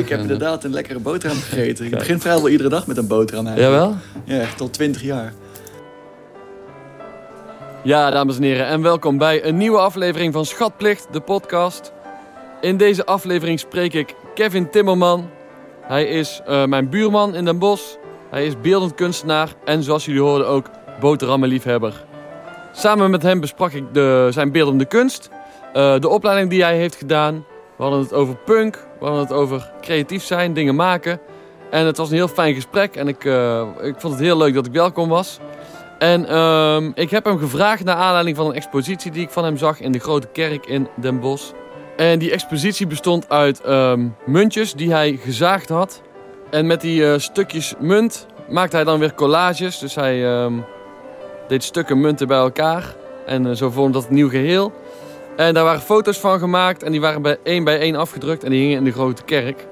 Ik heb inderdaad een lekkere boterham gegeten. Ik begin vrijwel iedere dag met een boterham eigenlijk. Jawel? Ja, echt al 20 jaar. Ja, dames en heren, en welkom bij een nieuwe aflevering van Schatplicht, de podcast. In deze aflevering spreek ik Kevin Timmerman. Hij is eh, mijn buurman in Den Bosch. Hij is beeldend kunstenaar en zoals jullie hoorden ook boterhammenliefhebber. Samen met hem besprak ik de, zijn beeldende kunst, eh, de opleiding die hij heeft gedaan. We hadden het over punk, we hadden het over creatief zijn, dingen maken. En het was een heel fijn gesprek en ik, eh, ik vond het heel leuk dat ik welkom was. En ehm, ik heb hem gevraagd naar aanleiding van een expositie die ik van hem zag in de Grote Kerk in Den Bosch. En die expositie bestond uit ehm, muntjes die hij gezaagd had. En met die eh, stukjes munt maakte hij dan weer collages. Dus hij ehm, deed stukken munten bij elkaar. En eh, zo vormde dat een nieuw geheel. En daar waren foto's van gemaakt en die waren bij één bij één afgedrukt en die hingen in de Grote Kerk.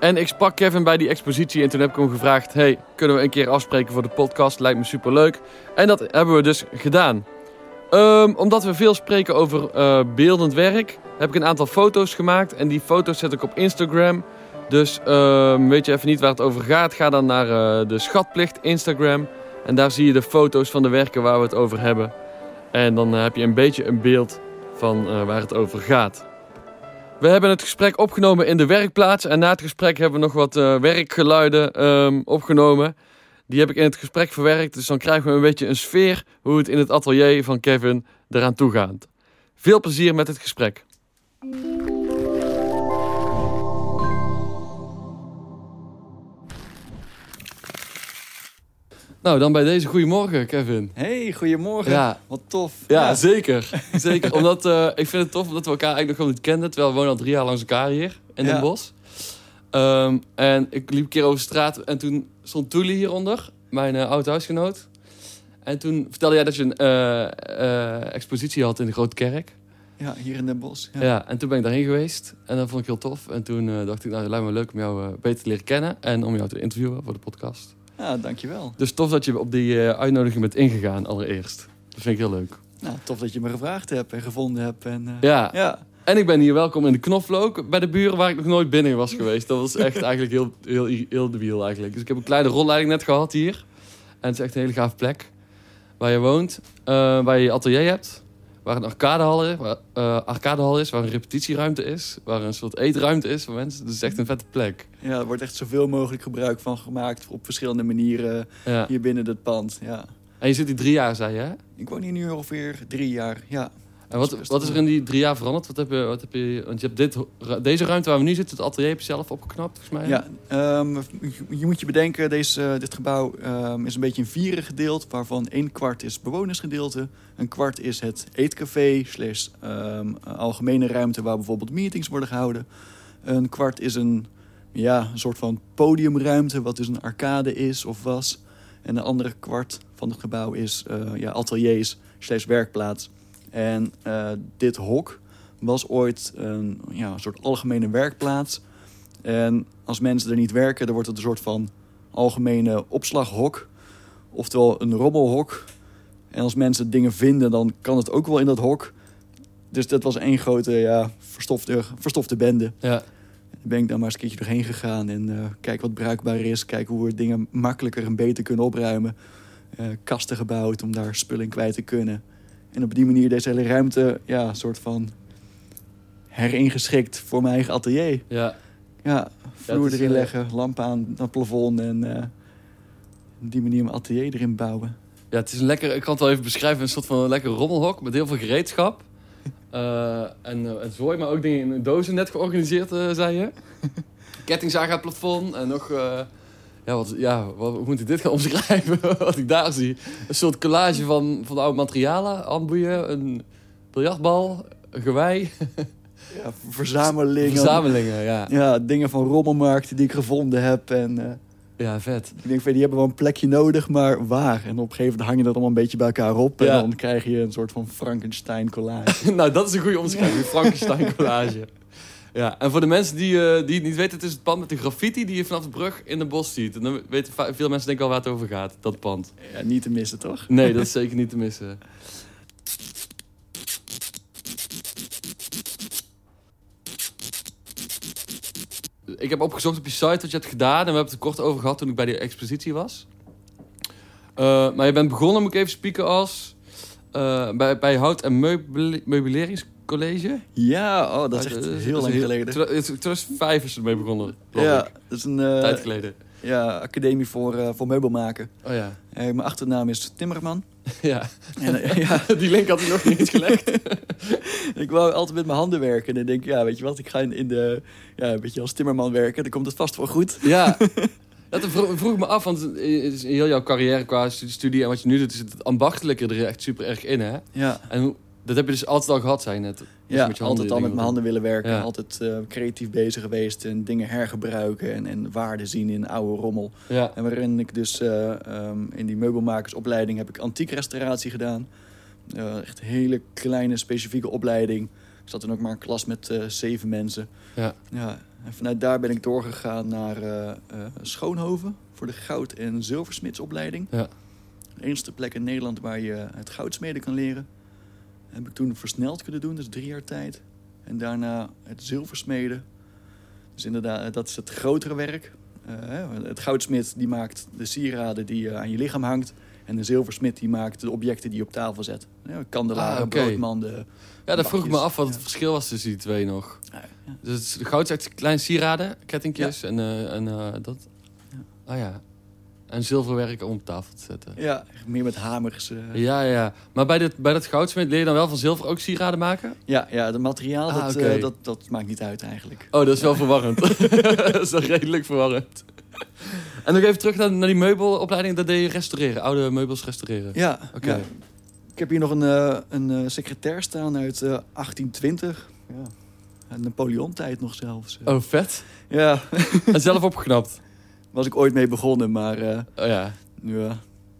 En ik sprak Kevin bij die expositie en toen heb ik hem gevraagd... hey, kunnen we een keer afspreken voor de podcast? Lijkt me superleuk. En dat hebben we dus gedaan. Ehm, omdat we veel spreken over eh, beeldend werk... heb ik een aantal foto's gemaakt. En die foto's zet ik op Instagram. Dus ehm, weet je even niet waar het over gaat... ga dan naar eh, de Schatplicht Instagram. En daar zie je de foto's van de werken waar we het over hebben. En dan eh, heb je een beetje een beeld van waar het over gaat. We hebben het gesprek opgenomen in de werkplaats. En na het gesprek hebben we nog wat uh, werkgeluiden um, opgenomen. Die heb ik in het gesprek verwerkt. Dus dan krijgen we een beetje een sfeer hoe het in het atelier van Kevin eraan toe gaat. Veel plezier met het gesprek. Nou, dan bij deze goedemorgen, Kevin. Hey, goedemorgen. Ja. Wat tof. Ja, zeker. zeker. Omdat, uh, ik vind het tof omdat we elkaar eigenlijk nog gewoon niet kenden. Terwijl we wonen al drie jaar langs elkaar hier in Den Bosch. Um, en ik liep een keer over straat en toen stond Toelie hieronder, mijn uh, oude huisgenoot. En toen vertelde jij dat je een uh, expositie had in de Grote Kerk. Ja, hier in Den Bosch. Ja. ja. en toen ben ik daarheen geweest. En dat vond ik heel tof. En toen dacht ik, nou, het lijkt me leuk om jou beter te leren kennen. En om jou te interviewen voor de podcast. Ja, dankjewel. Dus tof dat je op die uh, uitnodiging bent ingegaan allereerst. Dat vind ik heel leuk. Nou, tof dat je me gevraagd hebt en gevonden hebt. En, uh, ja. ja. En ik ben hier welkom in de Knoflook bij de buren waar ik nog nooit binnen was geweest. Dat was echt eigenlijk heel, heel, heel debiel eigenlijk. Dus ik heb een kleine rolleiding net gehad hier. En het is echt een hele gaaf plek waar je woont. Uh, waar je je atelier hebt. Waar een arcadehal is, waar, uh, arcadehal is, waar een repetitieruimte is. Waar een soort eetruimte is voor mensen. Dus het is echt een vette plek. Ja, er wordt echt zoveel mogelijk gebruik van gemaakt. Op verschillende manieren ja. hier binnen het pand. Ja. En je zit hier drie jaar, zei je hè? Ik woon hier nu ongeveer drie jaar, ja. En wat, wat is er in die drie jaar veranderd? Wat heb je, wat heb je, want je hebt dit, deze ruimte waar we nu zitten, het atelier, heb je zelf opgeknapt, volgens mij. Ja, um, je moet je bedenken, deze, dit gebouw um, is een beetje in vieren gedeeld, waarvan een kwart is bewonersgedeelte. Een kwart is het eetcafé, slash um, algemene ruimte waar bijvoorbeeld meetings worden gehouden. Een kwart is een, ja, een soort van podiumruimte, wat dus een arcade is of was. En de andere kwart van het gebouw is uh, ja, ateliers, slash werkplaats. En uh, dit hok was ooit een, ja, een soort algemene werkplaats. En als mensen er niet werken, dan wordt het een soort van algemene opslaghok. Oftewel een rommelhok. En als mensen dingen vinden, dan kan het ook wel in dat hok. Dus dat was één grote ja, verstofte, verstofte bende. Ja. Ben ik daar maar eens een keertje doorheen gegaan. En uh, kijk wat bruikbaar is. Kijk hoe we dingen makkelijker en beter kunnen opruimen. Uh, kasten gebouwd om daar spullen in kwijt te kunnen. En op die manier deze hele ruimte, ja, soort van heringeschikt voor mijn eigen atelier. Ja. Ja, vloer ja, erin uh... leggen, lamp aan het plafond en uh, op die manier mijn atelier erin bouwen. Ja, het is een lekker, ik kan het wel even beschrijven, een soort van een lekker rommelhok met heel veel gereedschap. uh, en, en zooi, maar ook dingen in dozen net georganiseerd, zei je. Kettingzaag aan het plafond en nog ja, wat, ja, wat, hoe moet ik dit gaan omschrijven? wat ik daar zie. Een soort collage van, van oude materialen. Handboeien, een biljartbal, een gewei. ja, verzamelingen. Verzamelingen, ja. Ja, dingen van rommelmarkten die ik gevonden heb. En, uh, ja, vet. Ik denk, die hebben wel een plekje nodig, maar waar? En op een gegeven moment hang je dat allemaal een beetje bij elkaar op. Ja. En dan krijg je een soort van Frankenstein collage. nou, dat is een goede omschrijving. Frankenstein collage. Ja, en voor de mensen die, uh, die het niet weten, het is het pand met de graffiti die je vanaf de brug in de bos ziet. En dan weten veel mensen denken al waar het over gaat, dat pand. Ja, niet te missen, toch? Nee, dat is zeker niet te missen. ik heb opgezocht op je site wat je hebt gedaan. En we hebben het er kort over gehad toen ik bij die expositie was. Eh, maar je bent begonnen, moet ik even spieken, als... eh, bij, bij Hout- en Meubele- Meubeleringscollege. Ja, oh, dat is echt eh, heel lang is geleden. het- 2005 is het mee begonnen. Ja, ik. dat is een eh, Tijd geleden. ja, academie voor, eh, voor meubelmaken. Oh ja. Mijn achternaam is Timmerman. ja. En, ja, Die link had hij nog niet gelegd. ik wou altijd met mijn handen werken. En dan denk ik, ja, weet je wat, ik ga in, in de, ja, een beetje als timmerman werken. Dan komt het vast wel goed. ja. Dat vroeg, vroeg me af, want heel jouw carrière qua studie en wat je nu doet, zit het ambachtelijke er echt super erg in, hè? Ja, En hoe, dat heb je dus altijd al gehad, zei je net. Dus ja met je altijd al met mijn handen willen werken. Ja. Altijd eh, creatief bezig geweest. En dingen hergebruiken en, en waarde zien in oude rommel. Ja. En waarin ik dus eh, ehm, in die meubelmakersopleiding heb ik antiekrestauratie gedaan. Eh, echt hele kleine specifieke opleiding. Ik zat toen ook maar een klas met zeven mensen. Ja. Ja, en vanuit daar ben ik doorgegaan naar Schoonhoven voor de goud- en zilversmidsopleiding. Ja. De enige plek in Nederland waar je het goudsmeden kan leren. Heb ik toen versneld kunnen doen, dus drie jaar tijd. En daarna het zilversmeden. Dus inderdaad, dat is het grotere werk. Eh, het goudsmid die maakt de sieraden die je aan je lichaam hangt. En de zilversmid die maakt de objecten die je op tafel zet. Ja, kandelaren, Ah, broodmanden. ja, dat vroeg ik me af wat ja. het verschil was tussen die twee nog. Ja, ja. Dus het is- de goud is echt kleine sieraden, kettingjes en, eh, en eh, dat. Ah ja. En zilverwerk om op tafel te zetten. Ja, meer met hamers. eh. Ja, ja. Maar bij, dit, bij dat goudsmid leer je dan wel van zilver ook sieraden maken? Ja, ja, het materiaal, Ah, dat, eh, dat, dat maakt niet uit eigenlijk. Oh, dat is wel verwarrend. dat is wel redelijk verwarrend. En nog even terug naar, naar die meubelopleiding. Dat deed je restaureren, oude meubels restaureren. Ja, Oké. ja. Ik heb hier nog een, eh, een secretair staan uit eh, 1820. Ja. Napoleon-tijd nog zelfs. Oh, vet. Ja, En zelf opgeknapt. was ik ooit mee begonnen, maar eh, Oh ja, ja,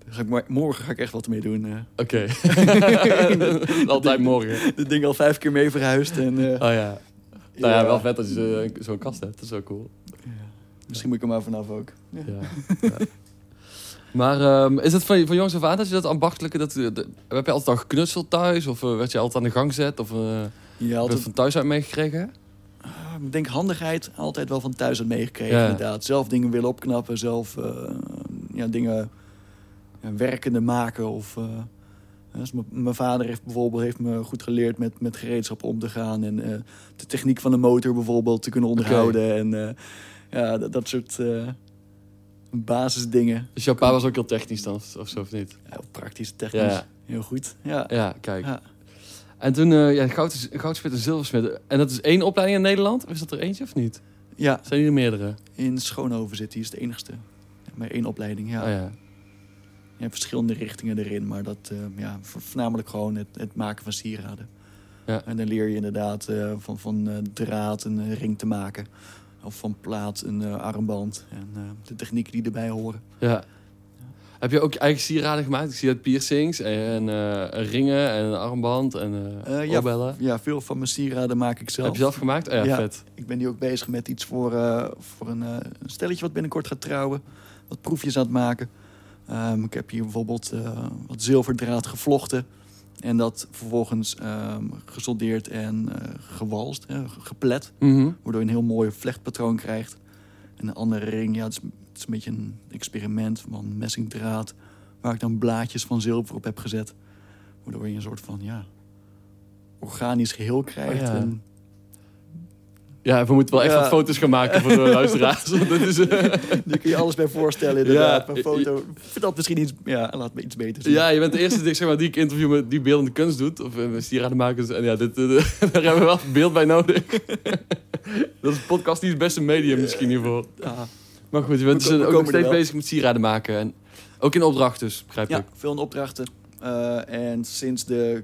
daar ga ik morgen ga ik echt wat mee doen. eh. oké. Altijd morgen. Dit ding al vijf keer mee verhuisd. En, eh, Oh ja. Nou ja, wel vet dat je zo- zo'n kast hebt. Dat is wel cool. ja. Misschien moet ik er maar vanaf ook. Ja. Ja. ja. Maar ehm, is het van, van jongs af aan dat je dat ambachtelijke... Dat, heb je altijd al geknutseld thuis? Of eh, werd je altijd aan de gang gezet? Of eh het het, van thuis uit meegekregen? Ah, ik denk handigheid altijd wel van thuis uit meegekregen. Ja. Inderdaad. Zelf dingen willen opknappen, zelf eh, ja, dingen ja, werkende maken. Of, eh, dus mijn vader heeft bijvoorbeeld heeft me goed geleerd met, met gereedschap om te gaan. En eh, de techniek van de motor bijvoorbeeld te kunnen onderhouden. En ja, dat, dat soort basisdingen. Dus jouw pa was ook heel technisch dan, of zo, of niet? Ja, praktisch, technisch. Ja. Heel goed. Ja. Ja, kijk. En toen, eh ja, goud, is- goudsmid en zilversmid. En dat is één opleiding in Nederland? Of is dat er eentje of niet? ja, Zijn er meerdere? in Schoonhoven zit die is de enigste. Maar één opleiding, ja. Oh, ja. Je hebt verschillende richtingen erin, maar dat eh, ja, vo- voornamelijk gewoon het, het maken van sieraden. Ja. En dan leer je inderdaad eh, van, van draad een ring te maken. Of van plaat een armband. En de technieken die erbij horen. ja. Heb je ook eigen sieraden gemaakt? Ik zie dat piercings en eh, ringen en een armband en Eh, ja, oorbellen. Ja, veel van mijn sieraden maak ik zelf. Heb je zelf gemaakt? Oh, ja, Ja. vet. Ik ben nu ook bezig met iets voor, voor een, een stelletje wat binnenkort gaat trouwen. Wat proefjes aan het maken. Ehm, ik heb hier bijvoorbeeld wat zilverdraad gevlochten. En dat vervolgens ehm, gesoldeerd en gewalst, geplet. Mhm. Waardoor je een heel mooi vlechtpatroon krijgt. En een andere ring, ja, het is, het is een beetje een experiment van messingdraad. Waar ik dan blaadjes van zilver op heb gezet. Waardoor je een soort van, ja, organisch geheel krijgt. Oh ja. En Ja, we moeten wel echt Ja. wat foto's gaan maken voor de luisteraars. Want dit is, Daar kun je alles bij voorstellen, inderdaad. Ja, Een foto, vertelt misschien iets, ja, laat me iets beter zien. ja, je bent de eerste die, zeg maar, die ik interview met die beeldende kunst doet. Of uh, sieradenmakers. En ja, dit, eh, daar hebben we wel beeld bij nodig. dat is een podcast niet het beste medium misschien hiervoor. Ja, Maar goed, je bent dus ook nog steeds bezig met sieraden maken. En ook in opdracht dus, begrijp ja ik. veel in opdrachten. En sinds de,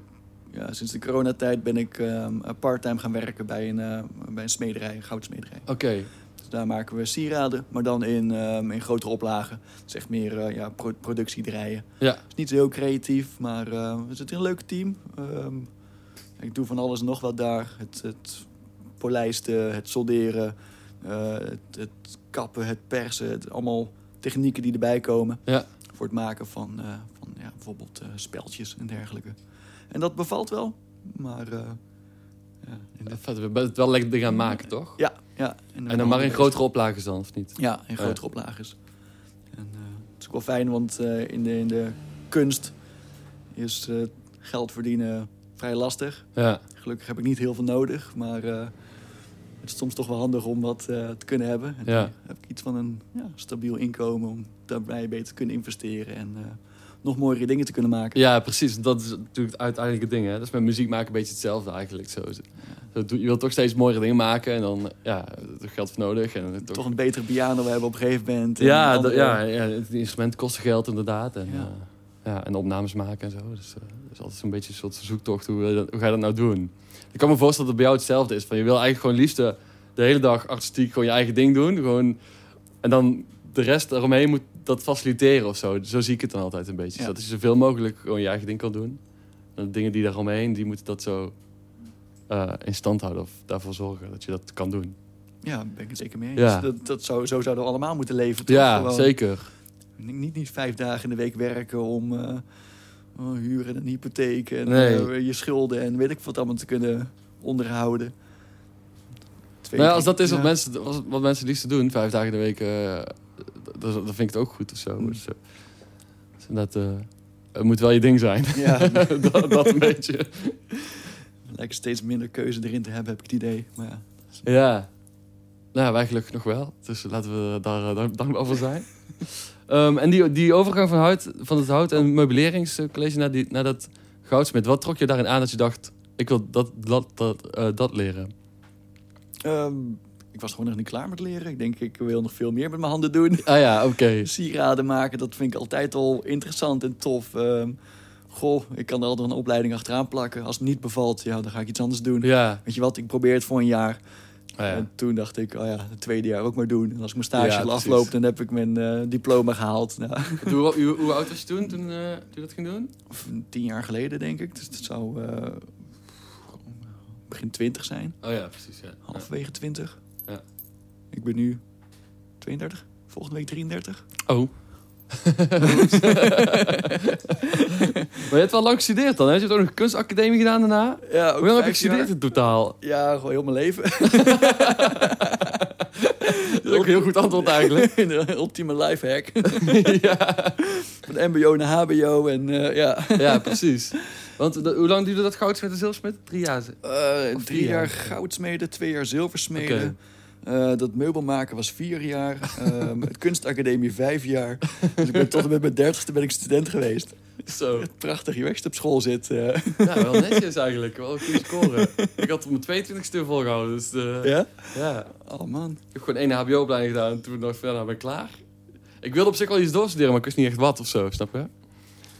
ja, sinds de coronatijd ben ik ehm, parttime gaan werken bij een, eh, bij een smederij, een goudsmederij. Oké, Dus daar maken we sieraden, maar dan in, ehm, in grotere oplagen. Het is echt meer eh, ja, pro productiedraaien. ja. Het is niet zo heel creatief, maar eh, we zitten in een leuk team. Ehm, ik doe van alles en nog wat daar. Het, het polijsten, het solderen, eh, het, het kappen, het persen. Het, allemaal technieken die erbij komen. Ja. Voor het maken van, bijvoorbeeld eh, speltjes en dergelijke. En dat bevalt wel, maar... eh, ja, Vet, we het wel lekker gaan maken, toch? Ja, Ja, En dan maar in grotere oplages dan, of niet? Ja, in grotere oplages. En, eh, het is ook wel fijn, want in, de, in de kunst is geld verdienen vrij lastig. Ja, Gelukkig heb ik niet heel veel nodig, maar het is soms toch wel handig om wat te kunnen hebben. En Ja. dan heb ik iets van een ja, stabiel inkomen om daarbij beter te kunnen investeren en nog mooiere dingen te kunnen maken. ja precies. Dat is natuurlijk het uiteindelijke ding. Hè? Dat is met muziek maken een beetje hetzelfde eigenlijk. Zo. Je wilt toch steeds mooiere dingen maken en dan ja, er geld voor nodig. En toch, Toch een betere piano hebben op een gegeven moment. en ja, andere- ja, ja, het instrument kost geld inderdaad. En, Ja. ja. ja, en opnames maken en zo. Dus eh, dat is altijd zo'n beetje een soort zoektocht. Hoe, dat- hoe ga je dat nou doen? Ik kan me voorstellen dat het bij jou hetzelfde is. Van, je wil eigenlijk gewoon liefst de, de hele dag artistiek gewoon je eigen ding doen. Gewoon, en dan de rest eromheen moet dat faciliteren of zo. Zo zie ik het dan altijd een beetje. Ja. Zodat je zoveel mogelijk gewoon je eigen ding kan doen. En de dingen die daaromheen, die moeten dat zo eh, in stand houden. Of daarvoor zorgen dat je dat kan doen. Ja, daar ben ik het zeker mee eens. Ja. Dat, dat zou, zo zouden we allemaal moeten leven. toch? Ja, Gewoon zeker. Niet, niet vijf dagen in de week werken om eh, oh, huren en een hypotheek en Nee. eh, je schulden en weet ik wat allemaal te kunnen onderhouden. Twee Nou ja, als dat is wat, ja. mensen, wat mensen liefst doen, vijf dagen in de week, dat, dat vind ik het ook goed of zo. Mm. Dus, eh, dus dat, eh, het moet wel je ding zijn. Ja, dat, dat een beetje. lijkt steeds minder keuze erin te hebben, heb ik het idee. Maar ja, Ja. Nou, wij gelukkig nog wel. Dus laten we daar eh, dank- dankbaar voor zijn. Ehm, en die, die overgang van, hout, van het hout- en meubileringscollege naar, die, naar dat goudsmid. Wat trok je daarin aan dat je dacht, ik wil dat, dat, dat, dat leren? Ehm, ik was gewoon nog niet klaar met leren. Ik denk, ik wil nog veel meer met mijn handen doen. Ah ja, oké. Sieraden maken, dat vind ik altijd al interessant en tof. Ehm, goh, ik kan er altijd een opleiding achteraan plakken. Als het niet bevalt, ja, dan ga ik iets anders doen. Ja. Weet je wat, ik probeer het voor een jaar. Ah, ja. En toen dacht ik, oh ja, het tweede jaar ook maar doen. En als ik mijn stage Ja, al precies. afloop, dan heb ik mijn eh, diploma gehaald. Nou, hoe, hoe, hoe oud was je toen, toen, eh, toen je dat ging doen? of tien jaar geleden, denk ik. Dus dat zou eh, begin twintig zijn. Oh ja, precies. Ja. Halverwege twintig. Ik ben nu 32. Volgende week 33. Oh. maar je hebt wel lang gestudeerd dan, hè? Je hebt ook nog een kunstacademie gedaan daarna. Ja, Hoe lang heb je gestudeerd in totaal? Ja, gewoon heel mijn leven. Dat is ook een heel goed antwoord eigenlijk. de ultieme lifehack. ja. Van mbo naar hbo en eh, ja. ja, precies. Want de- hoe lang duurde dat goudsmid en zilversmid? Drie jaar. Eh, Of drie jaar jaar. goudsmeden, twee jaar zilversmeden. Oké. Eh, dat meubelmaken was vier jaar. Ehm, het kunstacademie vijf jaar. Dus ik ben tot en met mijn dertigste ben ik student geweest. Zo. Prachtig, je weg op school zit. eh. Ja, wel netjes eigenlijk. Wel een goede score. Ik had op mijn 22e volgehouden. Dus eh, ja. ja? Oh man. Ik heb gewoon één HBO-opleiding gedaan. En toen dacht ik, van, nou ben ik klaar. Ik wilde op zich wel iets doorstuderen, maar ik wist niet echt wat of zo. Snap je?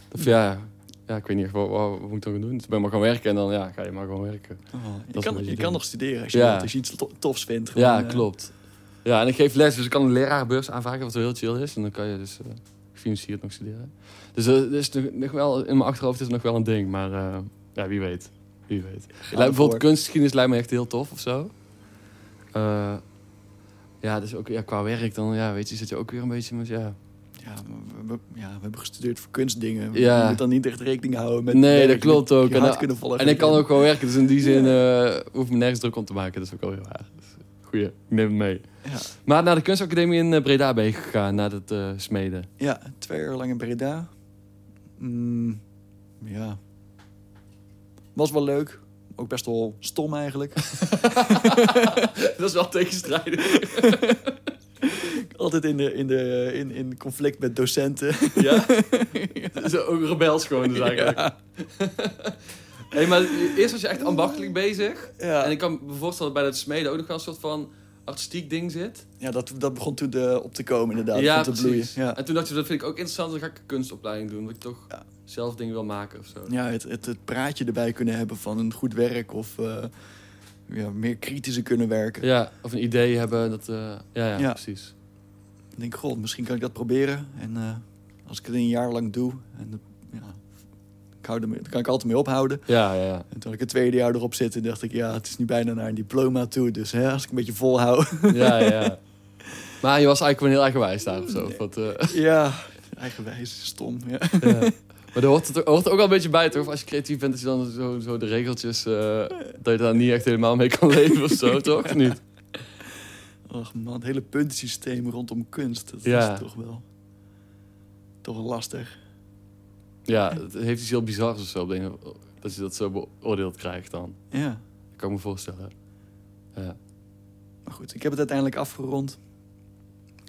Dat, ja, ja, ik weet niet wat, wat, moet ik dan gaan doen. Dus ik ben maar gaan werken en dan ja, ga je maar gewoon werken. Oh, je kan, je kan nog studeren als je, Ja. wilt, als je iets to- tofs vindt. Gewoon, ja, eh, klopt. Ja, en ik geef les, dus ik kan een lerarenbeurs aanvragen, wat heel chill is. En dan kan je dus eh gefinancierd nog studeren. Dus eh, dat is nog, wel, in mijn achterhoofd is het nog wel een ding, maar eh, ja, wie weet. Wie weet. Lijkt- bijvoorbeeld kunstgeschiedenis lijkt me echt heel tof of zo. Eh, ja, dus ook ja, qua werk dan, ja, weet je, zit je ook weer een beetje met, ja... Ja, we, we- ja, we hebben gestudeerd voor kunstdingen. Ja. Je moet dan niet echt rekening houden met... Nee, werk, dat klopt ook. En dan- kunnen volgen. En ik kan ook gewoon werken, dus in die zin eh hoef ik me nergens druk om te maken. Dat is ook wel heel waar. Goeie, ik neem het mee. Ja. Maar naar de kunstacademie in eh, Breda ben je gegaan, naar het eh, smeden. Ja, twee jaar lang in Breda. Mm, ja. Was wel leuk. Ook best wel stom eigenlijk. dat is wel tegenstrijdig. Altijd in, de, in, de, in, in conflict met docenten. Ja? Zo ook rebels gewoon dus eigenlijk. Ja. Hey, maar eerst was je echt ambachtelijk bezig. Ja, En ik kan me voorstellen dat bij dat smeden ook nog wel een soort van artistiek ding zit. ja dat, dat begon toen de, op te komen inderdaad. ja, te bloeien. Ja, En toen dacht je, dat vind ik ook interessant, dan ga ik een kunstopleiding doen. Dat ik toch Ja. zelf dingen wil maken of zo. ja het, het, het praatje erbij kunnen hebben van een goed werk of eh, ja, meer kritischer kunnen werken. Ja, of een idee hebben. Dat, eh, ja, Ja. precies. Ik denk, god, misschien kan ik dat proberen. En eh, als ik het een jaar lang doe, en, ja, ik hou kan ik altijd mee ophouden. Ja, ja, ja. En toen ik het tweede jaar erop zette, dacht ik, ja, het is nu bijna naar een diploma toe. Dus hè, als ik een beetje volhoud. ja, ja. Maar je was eigenlijk gewoon heel eigenwijs daar of zo. Wat, eh, ja, eigenwijs, stom. Ja. ja. Maar er hoort, het, er hoort er ook wel een beetje bij, toch? Als je creatief bent, dat je dan zo, zo de regeltjes... eh, dat je daar niet echt helemaal mee kan leven of zo, toch? Of niet? Och man, het hele puntensysteem rondom kunst, dat Ja. is toch wel, toch wel lastig. Ja, het heeft iets heel bizars of zo. op de een- Dat je dat zo beoordeeld krijgt dan. Ja, Dat kan ik me voorstellen. Ja. maar goed, ik heb het uiteindelijk afgerond.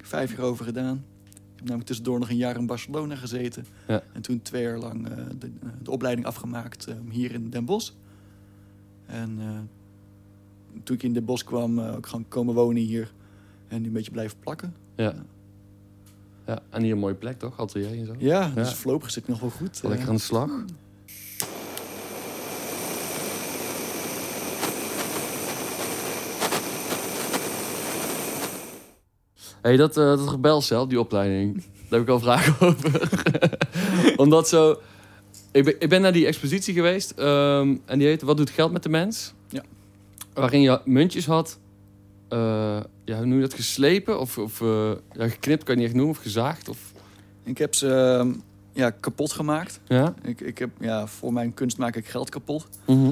Vijf jaar over gedaan. Ik heb namelijk tussendoor nog een jaar in Barcelona gezeten. Ja. En toen twee jaar lang eh, de, de opleiding afgemaakt eh, hier in Den Bosch. En eh, toen ik in Den Bosch kwam, eh, ook gewoon komen wonen hier. En nu een beetje blijven plakken. Ja. ja. En hier een mooie plek toch? Atelier en zo. Ja, dus voorlopig zit ik nog wel goed. Lekker Eh, aan de slag. hey, dat, eh dat rebelcel, die opleiding, daar heb ik al vragen over. Omdat zo... Ik ben, ik ben naar die expositie geweest ehm, en die heette Wat doet geld met de mens? Ja. Waarin je muntjes had, eh, ja, hoe noem je dat, geslepen? Of, of eh, ja, geknipt kan je niet echt noemen, of gezaagd? Of, Ik heb ze ehm, ja, kapot gemaakt. ja? Ik, ik heb, ja, voor mijn kunst maak ik geld kapot. Mhm.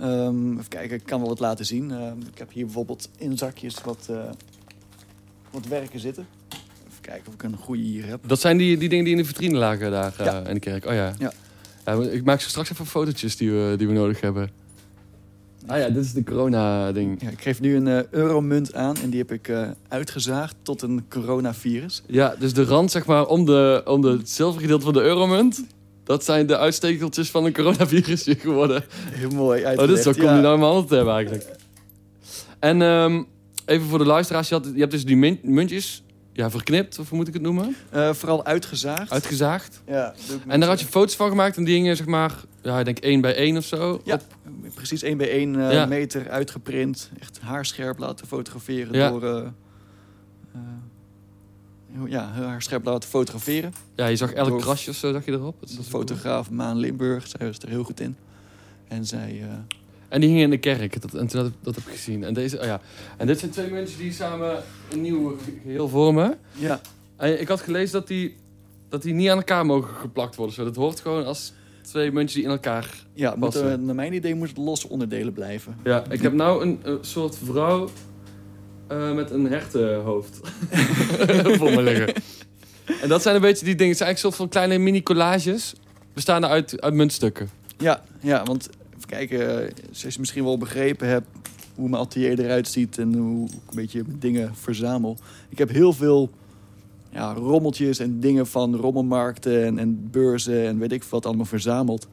Ehm, even kijken, ik kan wel wat laten zien. Ehm, ik heb hier bijvoorbeeld in zakjes wat, eh, wat werken zitten. Even kijken of ik een goede hier heb. Dat zijn die, die dingen die in de vitrine lagen daar Ja. in de kerk. Oh ja. Ja. Ik maak zo straks even fotootjes die we, die we nodig hebben. Ah ja, dit is de corona-ding. Ja, ik geef nu een eh, euromunt aan en die heb ik eh, uitgezaagd tot een coronavirus. Ja, dus de rand zeg maar om, de, om de, het zilvergedeelte van de euromunt. Dat zijn de uitstekeltjes van een coronavirusje geworden. Heel mooi Oh, uitgelegd. dit is wel cool ja. om die nou in mijn handen te hebben eigenlijk. En ehm, even voor de luisteraars. Je, had, je hebt dus die muntjes ja, verknipt, of hoe moet ik het noemen? Eh, vooral uitgezaagd. Uitgezaagd. Ja, En daar had je foto's van gemaakt en die hingen zeg maar, ja, ik denk één bij één of zo. Ja, op- precies 1 bij 1 eh, Ja. meter uitgeprint. Echt haarscherp laten fotograferen Ja. door... eh, ja, haarscherp laten fotograferen. Ja, je zag elk Door- krasje of zo, zag je erop. Dat fotograaf Maan Limburg, zij was er heel goed in. En zij... eh, En die hingen in de kerk. Dat, en toen had ik, dat heb ik gezien. En, deze, oh ja. en dit zijn twee mensen die samen een nieuw geheel vormen. ja, En ik had gelezen dat die, dat die niet aan elkaar mogen geplakt worden. Zo. Dat hoort gewoon als twee muntjes die in elkaar... ja Passen. moeten, naar mijn idee moet het losse onderdelen blijven. Ja, ik heb nou een, een soort vrouw eh, met een hertenhoofd voor me liggen. En dat zijn een beetje die dingen. Het zijn eigenlijk een soort van kleine mini-collages. Bestaande uit, uit muntstukken. Ja, ja want even kijken, eh, zoals je misschien wel begrepen hebt... hoe mijn atelier eruit ziet en hoe ik een beetje dingen verzamel. Ik heb heel veel ja, rommeltjes en dingen van rommelmarkten en, en beurzen en weet ik wat allemaal verzameld.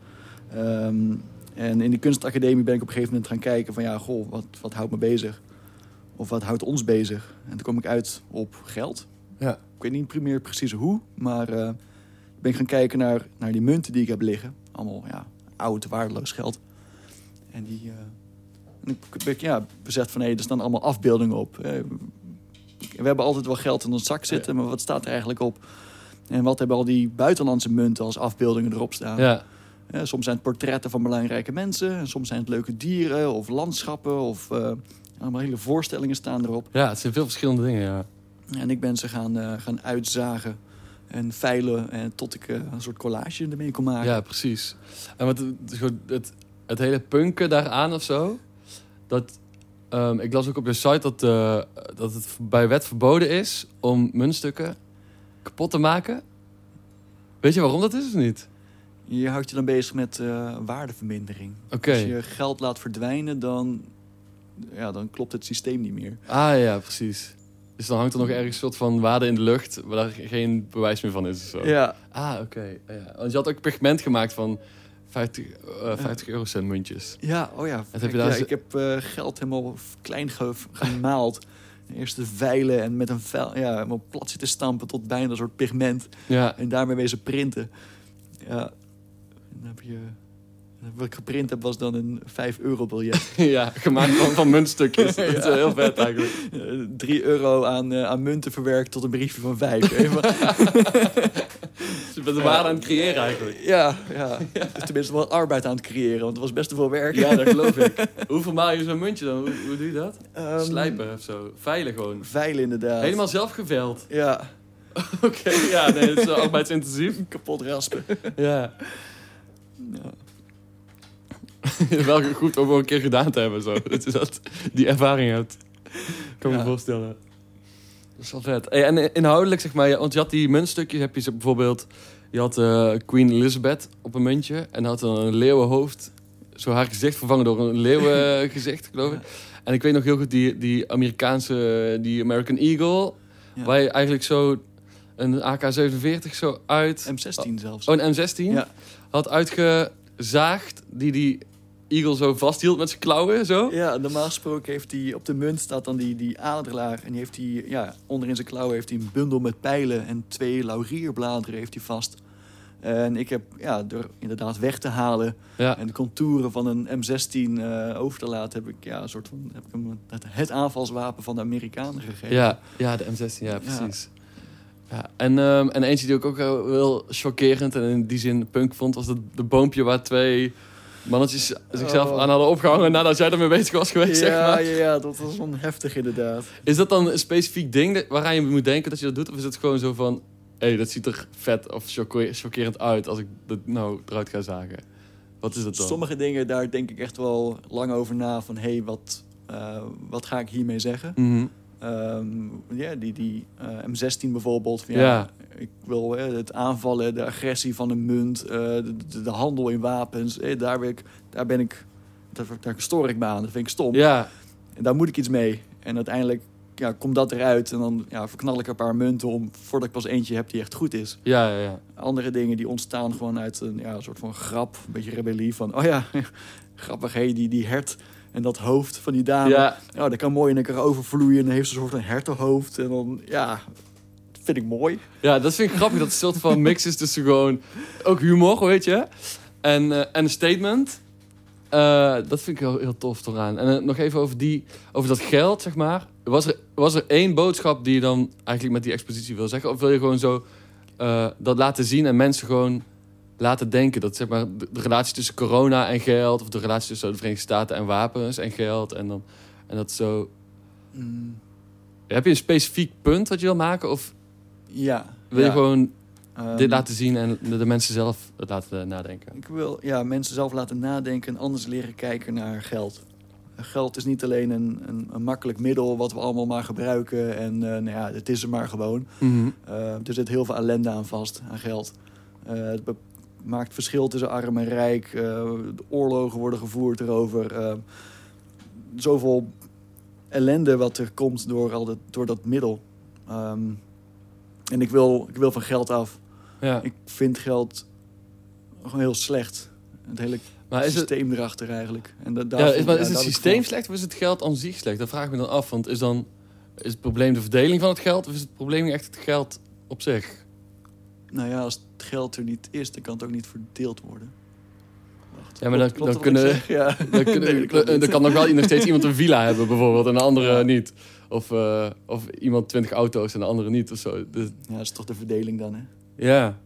Ehm, en in de kunstacademie ben ik op een gegeven moment gaan kijken van ja, goh, wat, wat houdt me bezig? Of wat houdt ons bezig? En toen kom ik uit op geld. Ja. Ik weet niet primair precies hoe, maar ik ben gaan kijken naar, naar die munten die ik heb liggen. Allemaal ja, oud, waardeloos geld. En die... en ik ja, beseft van hé, er staan allemaal afbeeldingen op. Eh, we hebben altijd wel geld in ons zak zitten, maar wat staat er eigenlijk op? En wat hebben al die buitenlandse munten als afbeeldingen erop staan? Ja. Eh, soms zijn het portretten van belangrijke mensen. En soms zijn het leuke dieren of landschappen. Of allemaal hele voorstellingen staan erop. ja, het zijn veel verschillende dingen, ja. En ik ben ze gaan, gaan uitzagen en veilen. En tot ik een soort collage ermee kon maken. Ja, precies. En wat het, het, het, hele punken daaraan of zo. Dat, ehm, ik las ook op je site dat, eh, dat het bij wet verboden is om muntstukken kapot te maken. Weet je waarom dat is of niet? Je houdt je dan bezig met eh, waardevermindering. Als je geld laat verdwijnen, dan, ja, dan klopt het systeem niet meer. Ah ja, precies. Dus dan hangt er nog ergens een soort van waarde in de lucht waar daar geen bewijs meer van is of zo. Ja, Ah, oké. Ja. Want je had ook pigment gemaakt van 50, eh 50 eurocent muntjes. ja, oh ja. heb je daar ja, ik heb eh, geld helemaal klein ge- gemaald. Eerst de veilen en met een vuil, ja, helemaal plat zitten stampen tot bijna een soort pigment. Ja, En daarmee wezen printen. Ja. En dan heb je... Wat ik geprint heb was dan een 5 euro biljet. ja gemaakt van, van muntstukjes. Dat is heel vet eigenlijk. 3 euro aan, eh, aan munten verwerkt tot een briefje van 5. Je bent de waarde aan het creëren eigenlijk. ja, ja. Dus tenminste wel arbeid aan het creëren, want het was best veel werk. Ja, dat geloof ik. Hoe vermaal je zo'n muntje dan? Hoe, hoe doe je dat? Ehm, Slijpen of zo. Veilen gewoon. Veilen inderdaad. Helemaal zelf geveld. Ja, Oké, ja, nee, het is arbeidsintensief. kapot raspen. Ja. Ja. wel goed om een keer gedaan te hebben zo. Dat je dat, die ervaring hebt. Kan me Ja. voorstellen. Dat is wel vet. Hey, en inhoudelijk, zeg maar, want je had die muntstukjes, heb je ze bijvoorbeeld... Je had eh, Queen Elizabeth op een muntje en had een leeuwenhoofd. Zo haar gezicht vervangen door een leeuwengezicht, geloof ik. En ik weet nog heel goed die, die Amerikaanse, die American Eagle... Ja. Waar je eigenlijk zo een AK-47 zo uit... M16 zelfs. Oh, een M16 Ja. had uitgezaagd, die die Eagle zo vasthield met zijn klauwen, zo. Ja, normaal gesproken heeft hij op de munt staat dan die, die adelaar. En die heeft hij, ja, onderin zijn klauwen heeft hij een bundel met pijlen en twee laurierbladeren heeft hij vast. En ik heb, ja, door inderdaad weg te halen Ja, en de contouren van een M16 eh, over te laten, heb ik, ja, een soort van, heb ik hem het, het aanvalswapen van de Amerikanen gegeven. ja, ja de M16, ja, precies. Ja. en, ehm, en eentje die ik ook heel, heel chockerend en in die zin punk vond, was de, de boompje waar twee mannetjes zichzelf Oh. aan hadden opgehangen nadat jij ermee bezig was geweest, zeg ja, maar. ja, ja, dat was wel heftig inderdaad. Is dat dan een specifiek ding waaraan je moet denken dat je dat doet? Of is het gewoon zo van, hé, hey, dat ziet er vet of chockerend uit als ik dat nou eruit ga zagen? Wat is dat dan? Sommige dingen, daar denk ik echt wel lang over na van, hé, hey, wat, eh, wat ga ik hiermee zeggen? Mhm. Ja, die, die eh, M16 bijvoorbeeld. Van, ja, Ja. Ik wil eh, het aanvallen, de agressie van een munt, eh, de, de, de handel in wapens. eh, daar, ben ik, daar ben ik, daar, daar stoor ik me aan. Dat vind ik stom. Ja, En daar moet ik iets mee. En uiteindelijk ja, komt dat eruit en dan ja, verknal ik een paar munten om voordat ik pas eentje heb die echt goed is. ja, ja, ja. Andere dingen die ontstaan gewoon uit een ja, soort van grap, een beetje rebellie van, oh ja, grappig hé, die, die hert en dat hoofd van die dame. Ja, Ja, dat kan mooi in elkaar overvloeien. En dan heeft ze een soort van hertenhoofd. En dan, ja, dat vind ik mooi. Ja, dat vind ik grappig. Dat het een soort van mix is tussen gewoon... Ook humor, weet je. En, eh, en een statement. Eh, dat vind ik heel, heel tof eraan. En eh, nog even over, die, over dat geld, zeg maar. Was er, was er één boodschap die je dan eigenlijk met die expositie wil zeggen? Of wil je gewoon zo dat laten zien en mensen gewoon laten denken? Dat zeg maar de, de relatie tussen corona en geld... of de relatie tussen de Verenigde Staten en wapens en geld... en, dan, en dat zo... Heb je een specifiek punt wat je wil maken? Of Ja. wil je gewoon Ehm, dit laten zien en de, mensen zelf het laten nadenken. Ik wil ja, mensen zelf laten nadenken en anders leren kijken naar geld. Geld is niet alleen een, een, een makkelijk middel wat we allemaal maar gebruiken. En eh, nou ja, het is er maar gewoon. Eh, er zit heel veel ellende aan vast, aan geld. Eh, het maakt verschil tussen arm en rijk. Eh, de oorlogen worden gevoerd erover. Eh, zoveel ellende wat er komt door, al dat, door dat middel. Ehm, en ik wil, ik wil van geld af. Ja. Ik vind geld gewoon heel slecht. Het hele Maar is het, systeem erachter eigenlijk. En ja, is, maar ja, is het systeem van- slecht of is het geld aan zich slecht? Dat vraag ik me dan af. Want is, dan, is het probleem de verdeling van het geld of is het probleem echt het geld op zich? Nou ja, als het geld er niet is, dan kan het ook niet verdeeld worden. Wacht, Ja, maar dan- kunnen-? Ja. Dan, kunnen, Nee, dat klopt dan kan nog wel nog steeds iemand een villa hebben bijvoorbeeld en de andere Ja. niet. Of, eh, of iemand twintig auto's en de andere niet of zo. Dus, Ja, dat is toch de verdeling dan, hè? ja,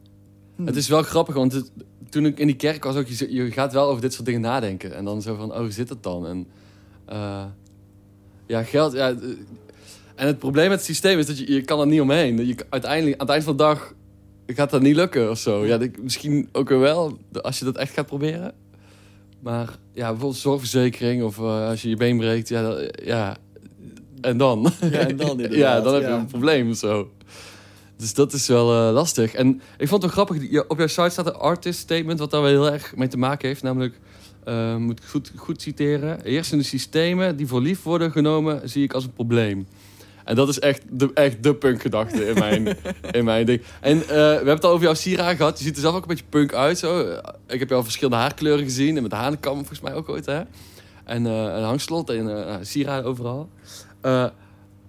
Hm. het is wel grappig, want het- toen ik in die kerk was ook, je, je gaat wel over dit soort dingen nadenken. En dan zo van, oh, zit het dan? En eh, ja, geld, ja. eh, En het probleem met het systeem is dat je, je kan er niet omheen. Je, uiteindelijk, aan het eind van de dag gaat dat niet lukken of zo. Ja, ik- misschien ook weer wel, als je dat echt gaat proberen. Maar ja, bijvoorbeeld zorgverzekering of eh, als je je been breekt, ja, dat- ja. En dan? Ja, en dan inderdaad, ja, dan heb je ja. een probleem of zo. Dus dat is wel eh, lastig. En ik vond het wel grappig, op jouw site staat een artist statement... wat daar wel heel erg mee te maken heeft. Namelijk, eh, moet ik goed, goed citeren... heersende systemen die voor lief worden genomen... zie ik als een probleem. En dat is echt de, echt de punkgedachte in mijn, in mijn ding. En eh, we hebben het al over jouw sieraad gehad. Je ziet er zelf ook een beetje punk uit. Zo. Ik heb jou verschillende haarkleuren gezien. En met hanenkam volgens mij ook ooit, hè? En eh, een hangslot en sieraden overal.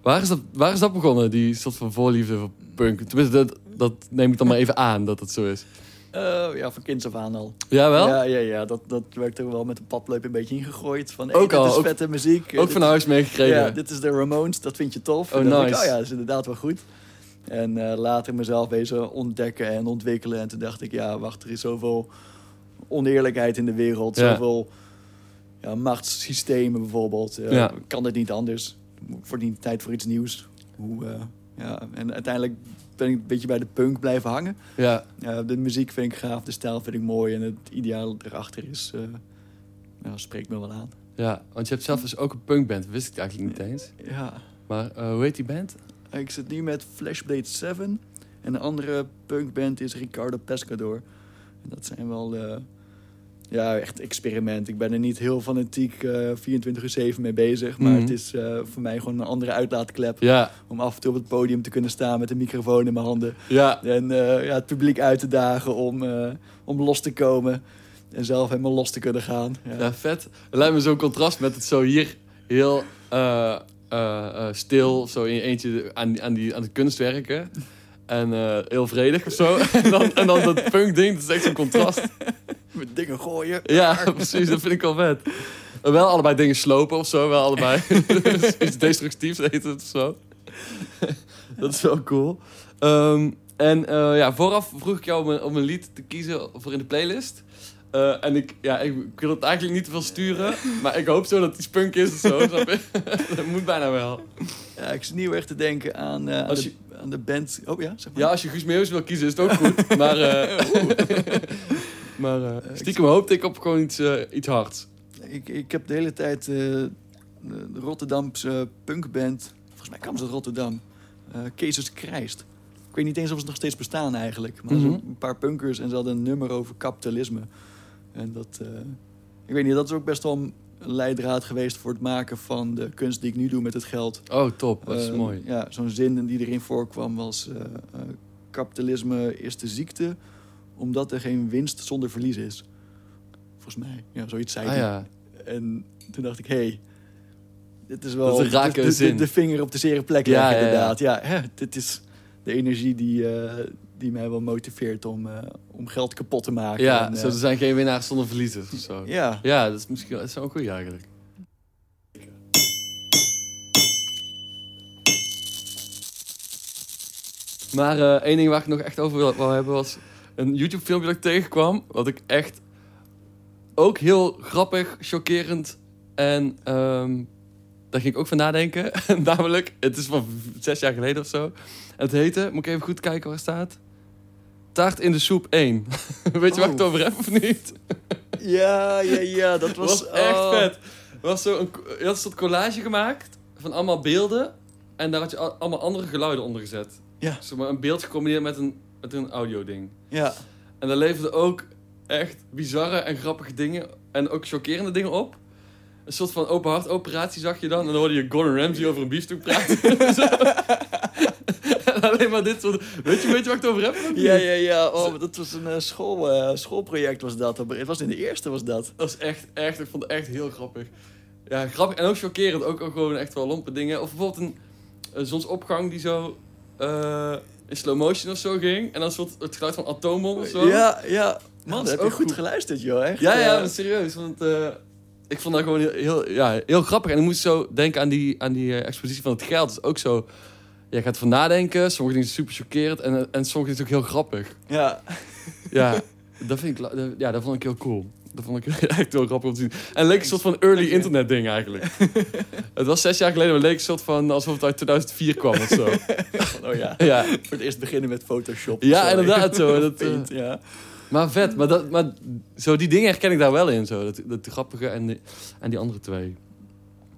Waar, is dat, waar is dat begonnen, die soort van voorliefde voor punk? Tenminste, dat, dat neem ik dan maar even aan dat het zo is. Eh, ja, van kinds af aan al. Ja, wel? Ja, ja, ja dat, dat werd er wel met een papleep een beetje ingegooid. Van, hey, Ook dit al, is ook- vette muziek. Ook Dit van is- huis meegekregen. Ja, dit is de Ramones, dat vind je tof. Oh, en dacht ik, nice. oh ja, dat is inderdaad wel goed. En eh, later mezelf wezen ontdekken en ontwikkelen. En toen dacht ik, ja, wacht, er is zoveel oneerlijkheid in de wereld. Ja. Zoveel ja, machtssystemen bijvoorbeeld. Eh, Ja. Kan het niet anders? Niet tijd voor iets nieuws? Hoe, ja, en uiteindelijk ben ik een beetje bij de punk blijven hangen. ja. De muziek vind ik gaaf, de stijl vind ik mooi. En het ideaal erachter is, eh ja, spreekt me wel aan. ja, want je hebt zelf dus ook een punkband. Wist ik eigenlijk niet eens. Ja, Maar eh, hoe heet die band? Ik zit nu met Flashblade 7. En de andere punkband is Ricardo Pescador. En dat zijn wel eh, ja, echt experiment. Ik ben er niet heel fanatiek eh 24 uur 7 mee bezig. Maar Mhm. het is eh, voor mij gewoon een andere uitlaatklep. Ja, Om af en toe op het podium te kunnen staan met een microfoon in mijn handen. ja. En eh, ja, het publiek uit te dagen om, om los te komen. En zelf helemaal los te kunnen gaan. Ja. Ja, vet. Het lijkt me zo'n contrast met het zo hier heel stil, zo in je eentje aan, aan, die, aan het kunstwerken. En eh, heel vredig of zo. en, dan, en dan dat punk ding, dat is echt zo'n contrast. Met dingen gooien. Ja, precies, dat vind ik wel vet. En wel allebei dingen slopen of zo, wel allebei. Iets destructiefs eten of zo. dat is wel cool. Ehm, en eh, ja, vooraf vroeg ik jou om een, om een lied te kiezen voor in de playlist. Eh, en ik, ja, ik, ik wil het eigenlijk niet te veel sturen, maar ik hoop zo dat het iets punk is of zo. dat moet bijna wel. Ja, ik zit niet heel erg te denken aan, eh, aan, de, aan de band. Oh ja, zeg maar. Ja, als je Guus Meeuwis wil kiezen, is het ook goed. Maar, eh, maar stiekem hoopte ik op gewoon iets, iets hards. Ik, ik heb de hele tijd de, Rotterdamse punkband. Volgens mij kwam ze uit Rotterdam. Kezus Krijst. Ik weet niet eens of ze nog steeds bestaan eigenlijk. Maar Mhm. een paar punkers en ze hadden een nummer over kapitalisme. En dat. eh, ik weet niet, dat is ook best wel een leidraad geweest voor het maken van de kunst die ik nu doe met het geld. Oh, top. Dat is Eh, mooi. Ja, zo'n zin die erin voorkwam was... eh, eh, kapitalisme is de ziekte omdat er geen winst zonder verlies is. Volgens mij. Ja, zoiets zei Ah hij. ja. En toen dacht ik, hé, hey, dit is wel is de, de, de, zin. de vinger op de zere plek Ja, leggen, ja, ja. inderdaad. Ja, hè, dit is de energie die, die mij wel motiveert om, om geld kapot te maken. Ja, En, zo, eh, er zijn geen winnaars zonder verliezers of zo. ja. Ja, dat is misschien dat is wel een goeie eigenlijk. Maar eh, één ding waar ik nog echt over wil, wil hebben was een YouTube filmpje dat ik tegenkwam. Wat ik echt ook heel grappig, chockerend en ehm, daar ging ik ook van nadenken. Namelijk, het is van zes jaar geleden of zo. Het heette, moet ik even goed kijken waar het staat. Taart in de soep 1. Weet je waar ik het Oh. over heb of niet? ja, ja, ja, dat was, was, echt oh. vet. Was zo een, je had een soort collage gemaakt van allemaal beelden. En daar had je al- allemaal andere geluiden onder gezet. Ja. Zeg maar een beeld gecombineerd met een, met een audio ding. Ja, En daar leverden ook echt bizarre en grappige dingen. En ook chockerende dingen op. Een soort van open hart operatie zag je dan. En dan hoorde je Gordon Ramsay over een biefstuk praten. En alleen maar dit soort... Weet je, weet je waar ik het over heb? ja, ja, ja. Oh, dat was een eh, school, eh, schoolproject was dat. Het was in de eerste was dat. Dat is echt, echt, ik vond het echt heel grappig. Ja, grappig en ook chockerend. Ook, ook gewoon echt wel lompe dingen. Of bijvoorbeeld een, een zonsopgang die zo eh, in slow motion of zo ging. En dan soort het geluid van atoombom of zo. Ja, ja. Man, dat heb je goed geluisterd, joh. Echt. ja, ja maar serieus. Want ik vond dat gewoon heel, heel, ja, heel grappig. En ik moest zo denken aan die, aan die eh, expositie van het geld. Dat is ook zo... Je gaat ervan nadenken. Sommige dingen zijn super chockerend. En, en sommige dingen ook heel grappig. ja. Ja, dat, vind ik, dat- ja, dat vond ik heel cool. Dat vond ik echt heel grappig om te zien. En het leek een soort van early internet ding eigenlijk. het was zes jaar geleden, maar het leek een soort van alsof het uit 2004 kwam of zo. Oh ja. ja, Voor het eerst beginnen met Photoshop. Ja, zo. inderdaad, zo, dat, eh, Paint, ja. Maar vet. Maar, dat, maar zo die dingen herken ik daar wel in. Zo. Dat, dat grappige en die, en die andere twee.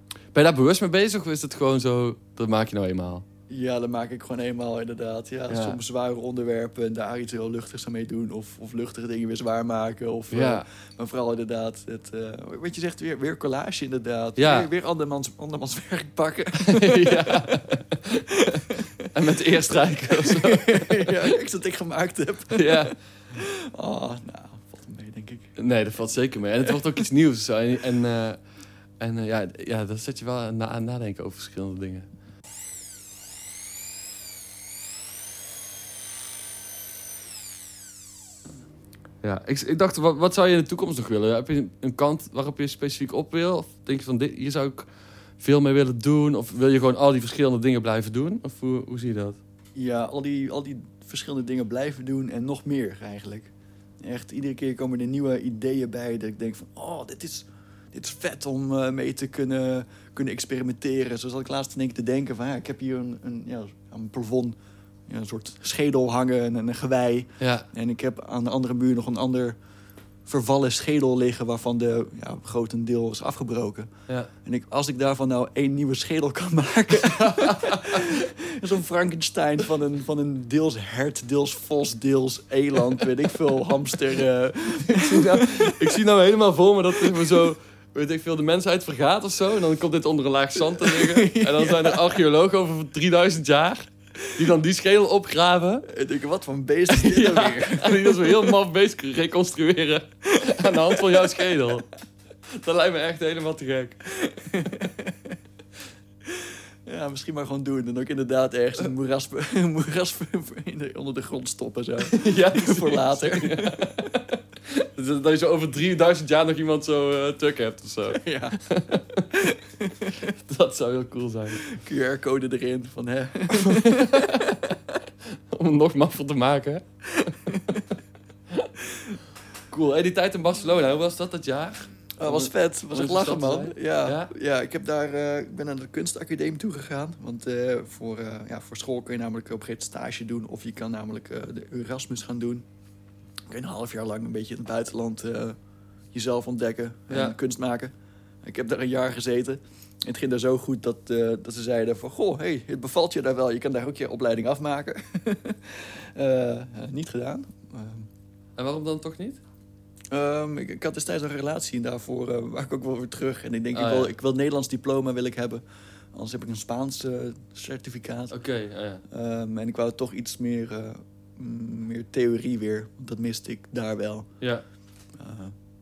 Ben je daar bewust mee bezig of is het gewoon zo, dat maak je nou eenmaal? ja, dat maak ik gewoon eenmaal inderdaad. Ja, Ja. Soms zware onderwerpen en daar iets heel luchtigs aan mee doen. Of, of luchtige dingen weer zwaar maken. Of, eh, Ja, maar vooral inderdaad, het, eh, wat je zegt, weer, weer collage inderdaad. Ja. Weer, weer andermans, andermans werk pakken. ja. en met eer strijken of zo. ja, ik dat ik gemaakt heb. ja. Oh, nou, valt mee, denk ik. Nee, dat valt zeker mee. En het wordt ook iets nieuws. Zo. En, en, eh, en eh, ja, ja, dan zet je wel aan, aan nadenken over verschillende dingen. Ja, ik, ik dacht, wat, wat zou je in de toekomst nog willen? Heb je een, een kant waarop je specifiek op wil? Of denk je van, dit, hier zou ik veel mee willen doen? Of wil je gewoon al die verschillende dingen blijven doen? Of hoe, hoe zie je dat? Ja, al die, al die verschillende dingen blijven doen en nog meer eigenlijk. Echt, iedere keer komen er nieuwe ideeën bij dat ik denk van... Oh, dit is, dit is vet om eh, mee te kunnen, kunnen experimenteren. Zo zat ik laatst in één keer te denken van... Ja, ik heb hier een, een, ja, een plafond, ja, een soort schedel hangen en een gewei. Ja, En ik heb aan de andere muur nog een ander vervallen schedel liggen waarvan de ja, grotendeel is afgebroken. Ja. En ik, als ik daarvan nou één nieuwe schedel kan maken. Zo'n Frankenstein van een, van een deels hert, deels vos, deels eland, weet ik veel, hamster. eh. ik, zie nou, ik zie nou helemaal voor me dat we zo... Weet ik veel, de mensheid vergaat of zo. En dan komt dit onder een laag zand te liggen. En dan zijn er archeologen over 3000 jaar... die dan die schedel opgraven. En ik denk, wat voor een beest is dit weer? en die dat zo heel maf bezig reconstrueren aan de hand van jouw schedel. Dat lijkt me echt helemaal te gek. Ja, misschien maar gewoon doen. En ook inderdaad ergens een moeras, een moeras onder de grond stoppen. Zo. Ja, Voor later. Dat dat je zo over 3000 jaar nog iemand zo eh tuk hebt of zo. Ja, Dat zou heel cool zijn. QR-code erin. Van, hè. Om het nog maffer te maken. cool. Hey, die tijd in Barcelona, hoe was dat dat jaar? Dat was vet. was echt lachen, man. Ja, Ja? ja? ik, heb daar, eh, ik ben naar de kunstacademie toegegaan. Want eh, voor, eh, ja, voor school kun je namelijk op een gegeven moment stage doen. Of je kan namelijk eh, de Erasmus gaan doen. Kun je een half jaar lang een beetje in het buitenland eh, jezelf ontdekken. En Ja. kunst maken. Ik heb daar een jaar gezeten. Het ging daar zo goed dat, eh, dat ze zeiden van... Goh, hey, het bevalt je daar wel. Je kan daar ook je opleiding afmaken. Eh, eh, niet gedaan. En waarom dan toch niet? Ehm, ik, ik had destijds een relatie en daarvoor eh wou ik ook wel weer terug. En ik denk, Ah, ik, wil, ja. ik wil Nederlands diploma wil ik hebben. Anders heb ik een Spaans certificaat. Oké, ja, ja. Ehm, en ik wou toch iets meer, mm, meer theorie weer. Want dat miste ik daar wel. ja. Uh,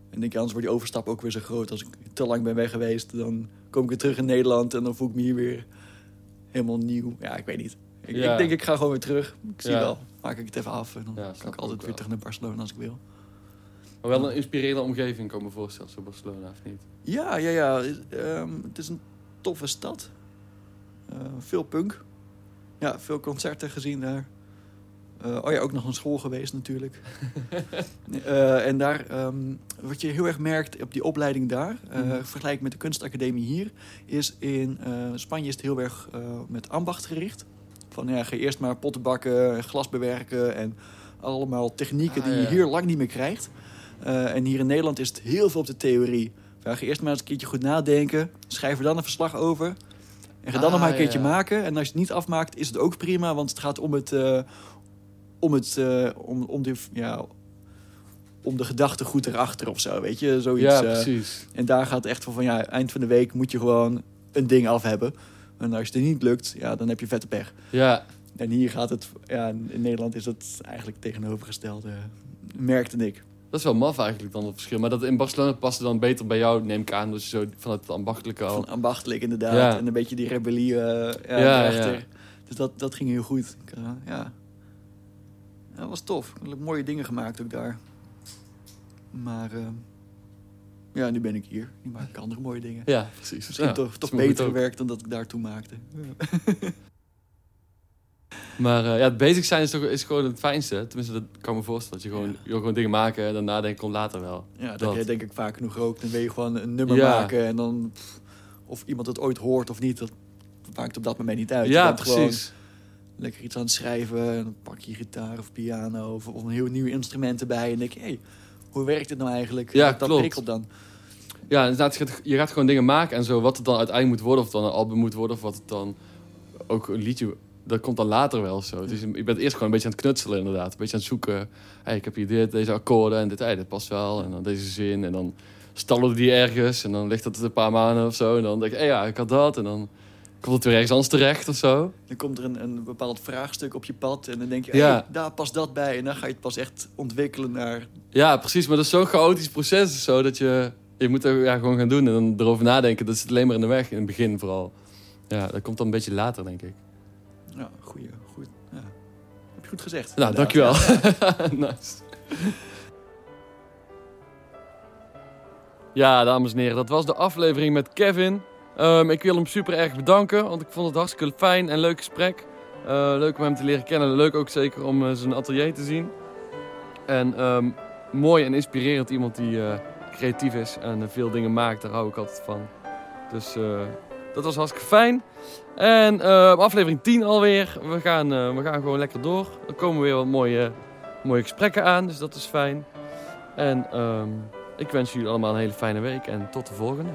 en ik denk, anders wordt die overstap ook weer zo groot. Als ik te lang ben weg geweest, dan kom ik weer terug in Nederland. En dan voel ik me hier weer helemaal nieuw. Ja, ik weet niet. Ik, Ja. ik denk, ik ga gewoon weer terug. Ik zie Ja. wel. Maak ik het even af. En dan Ja, kan ik altijd weer terug naar Barcelona als ik wil. Maar wel een inspirerende omgeving, kan ik me voorstellen, zo Barcelona, of niet? Ja, ja, ja. Ehm, het is een toffe stad. Eh, veel punk. Ja, veel concerten gezien daar. Eh, oh ja, ook nog naar school geweest natuurlijk. Eh, en daar, ehm, wat je heel erg merkt op die opleiding daar, eh Mhm. vergelijk met de kunstacademie hier, is in Spanje is het heel erg met ambacht gericht. Van ja, ga eerst maar potten bakken, glas bewerken en allemaal technieken Ah, die je hier lang niet meer krijgt. En hier in Nederland is het heel veel op de theorie. Ja, ga eerst maar eens een keertje goed nadenken, schrijf er dan een verslag over. En ga dan Ah, nog maar een keertje ja. maken. En als je het niet afmaakt, is het ook prima, want het gaat om het, om het, eh, om, om de, ja, om de gedachtegoed erachter of zo, weet je, zoiets. ja, eh. precies. en daar gaat het echt van, van ja, eind van de week moet je gewoon een ding af hebben. En als het niet lukt, ja, dan heb je vette pech. Ja, En hier gaat het, ja, in Nederland is het eigenlijk tegenovergestelde, merkte ik. dat is wel maf eigenlijk dan het verschil. Maar dat in Barcelona paste dan beter bij jou, neem ik aan. Dus je zo vanuit het ambachtelijke al. Van ambachtelijk inderdaad. Ja. En een beetje die rebellie eh ja, Ja. Dus dat, dat ging heel goed. Ja. Ja, dat was tof. Ik heb mooie dingen gemaakt ook daar. Maar eh, ja, nu ben ik hier. Nu maak ik andere mooie dingen. Ja, precies. Misschien Ja, toch, toch beter gewerkt dan dat ik daar toen maakte. Maar eh, ja, het bezig zijn is, toch, is gewoon het fijnste. Tenminste, dat kan me voorstellen. Dat je gewoon, je gewoon dingen maken en dan nadenken komt later wel. Ja, dat, Dat. heb jij denk ik vaak genoeg ook. Dan wil je gewoon een nummer maken en dan... pff, of iemand het ooit hoort of niet, dat maakt op dat moment niet uit. Je ja, gewoon precies. Lekker iets aan het schrijven. En dan pak je gitaar of piano of, of een heel nieuw instrument erbij. En denk je, hé, hoe werkt dit nou eigenlijk? Ja, dat klopt. prikkelt dan. Ja, inderdaad, je gaat, je gaat gewoon dingen maken en zo. Wat het dan uiteindelijk moet worden, of het dan een album moet worden, of wat het dan ook een liedje. Dat komt dan later wel of zo. Het is, je bent eerst gewoon een beetje aan het knutselen, inderdaad. Een beetje aan het zoeken. Hey, ik heb hier dit, deze akkoorden en dit, hey, dit past wel. En dan deze zin. En dan stallen die ergens. En dan ligt dat een paar maanden of zo. En dan denk ik, hey, ja, ik had dat. En dan komt het weer ergens anders terecht of zo. Dan komt er een, een bepaald vraagstuk op je pad. En dan denk je, Ja. hey, daar past dat bij. En dan ga je het pas echt ontwikkelen naar... Ja, precies. Maar dat is zo'n chaotisch proces zo. Dat je, je moet er ja, gewoon gaan doen. En dan erover nadenken. Dat zit alleen maar in de weg. In het begin vooral. Ja, dat komt dan een beetje later, denk ik. Ja, goeie, goed. Ja. Heb je goed gezegd. Nou, inderdaad. dankjewel. nice. Ja, dames en heren, dat was de aflevering met Kevin. Ehm, ik wil hem super erg bedanken, want ik vond het hartstikke fijn en leuk gesprek. Eh, leuk om hem te leren kennen. Leuk ook zeker om eh, zijn atelier te zien. En ehm, mooi en inspirerend iemand die eh, creatief is en veel dingen maakt. Daar hou ik altijd van. Dus dat was hartstikke fijn. En eh, aflevering 10 alweer. We gaan, we gaan gewoon lekker door. Er komen weer wat mooie, mooie gesprekken aan, dus dat is fijn. En ehm, ik wens jullie allemaal een hele fijne week en tot de volgende.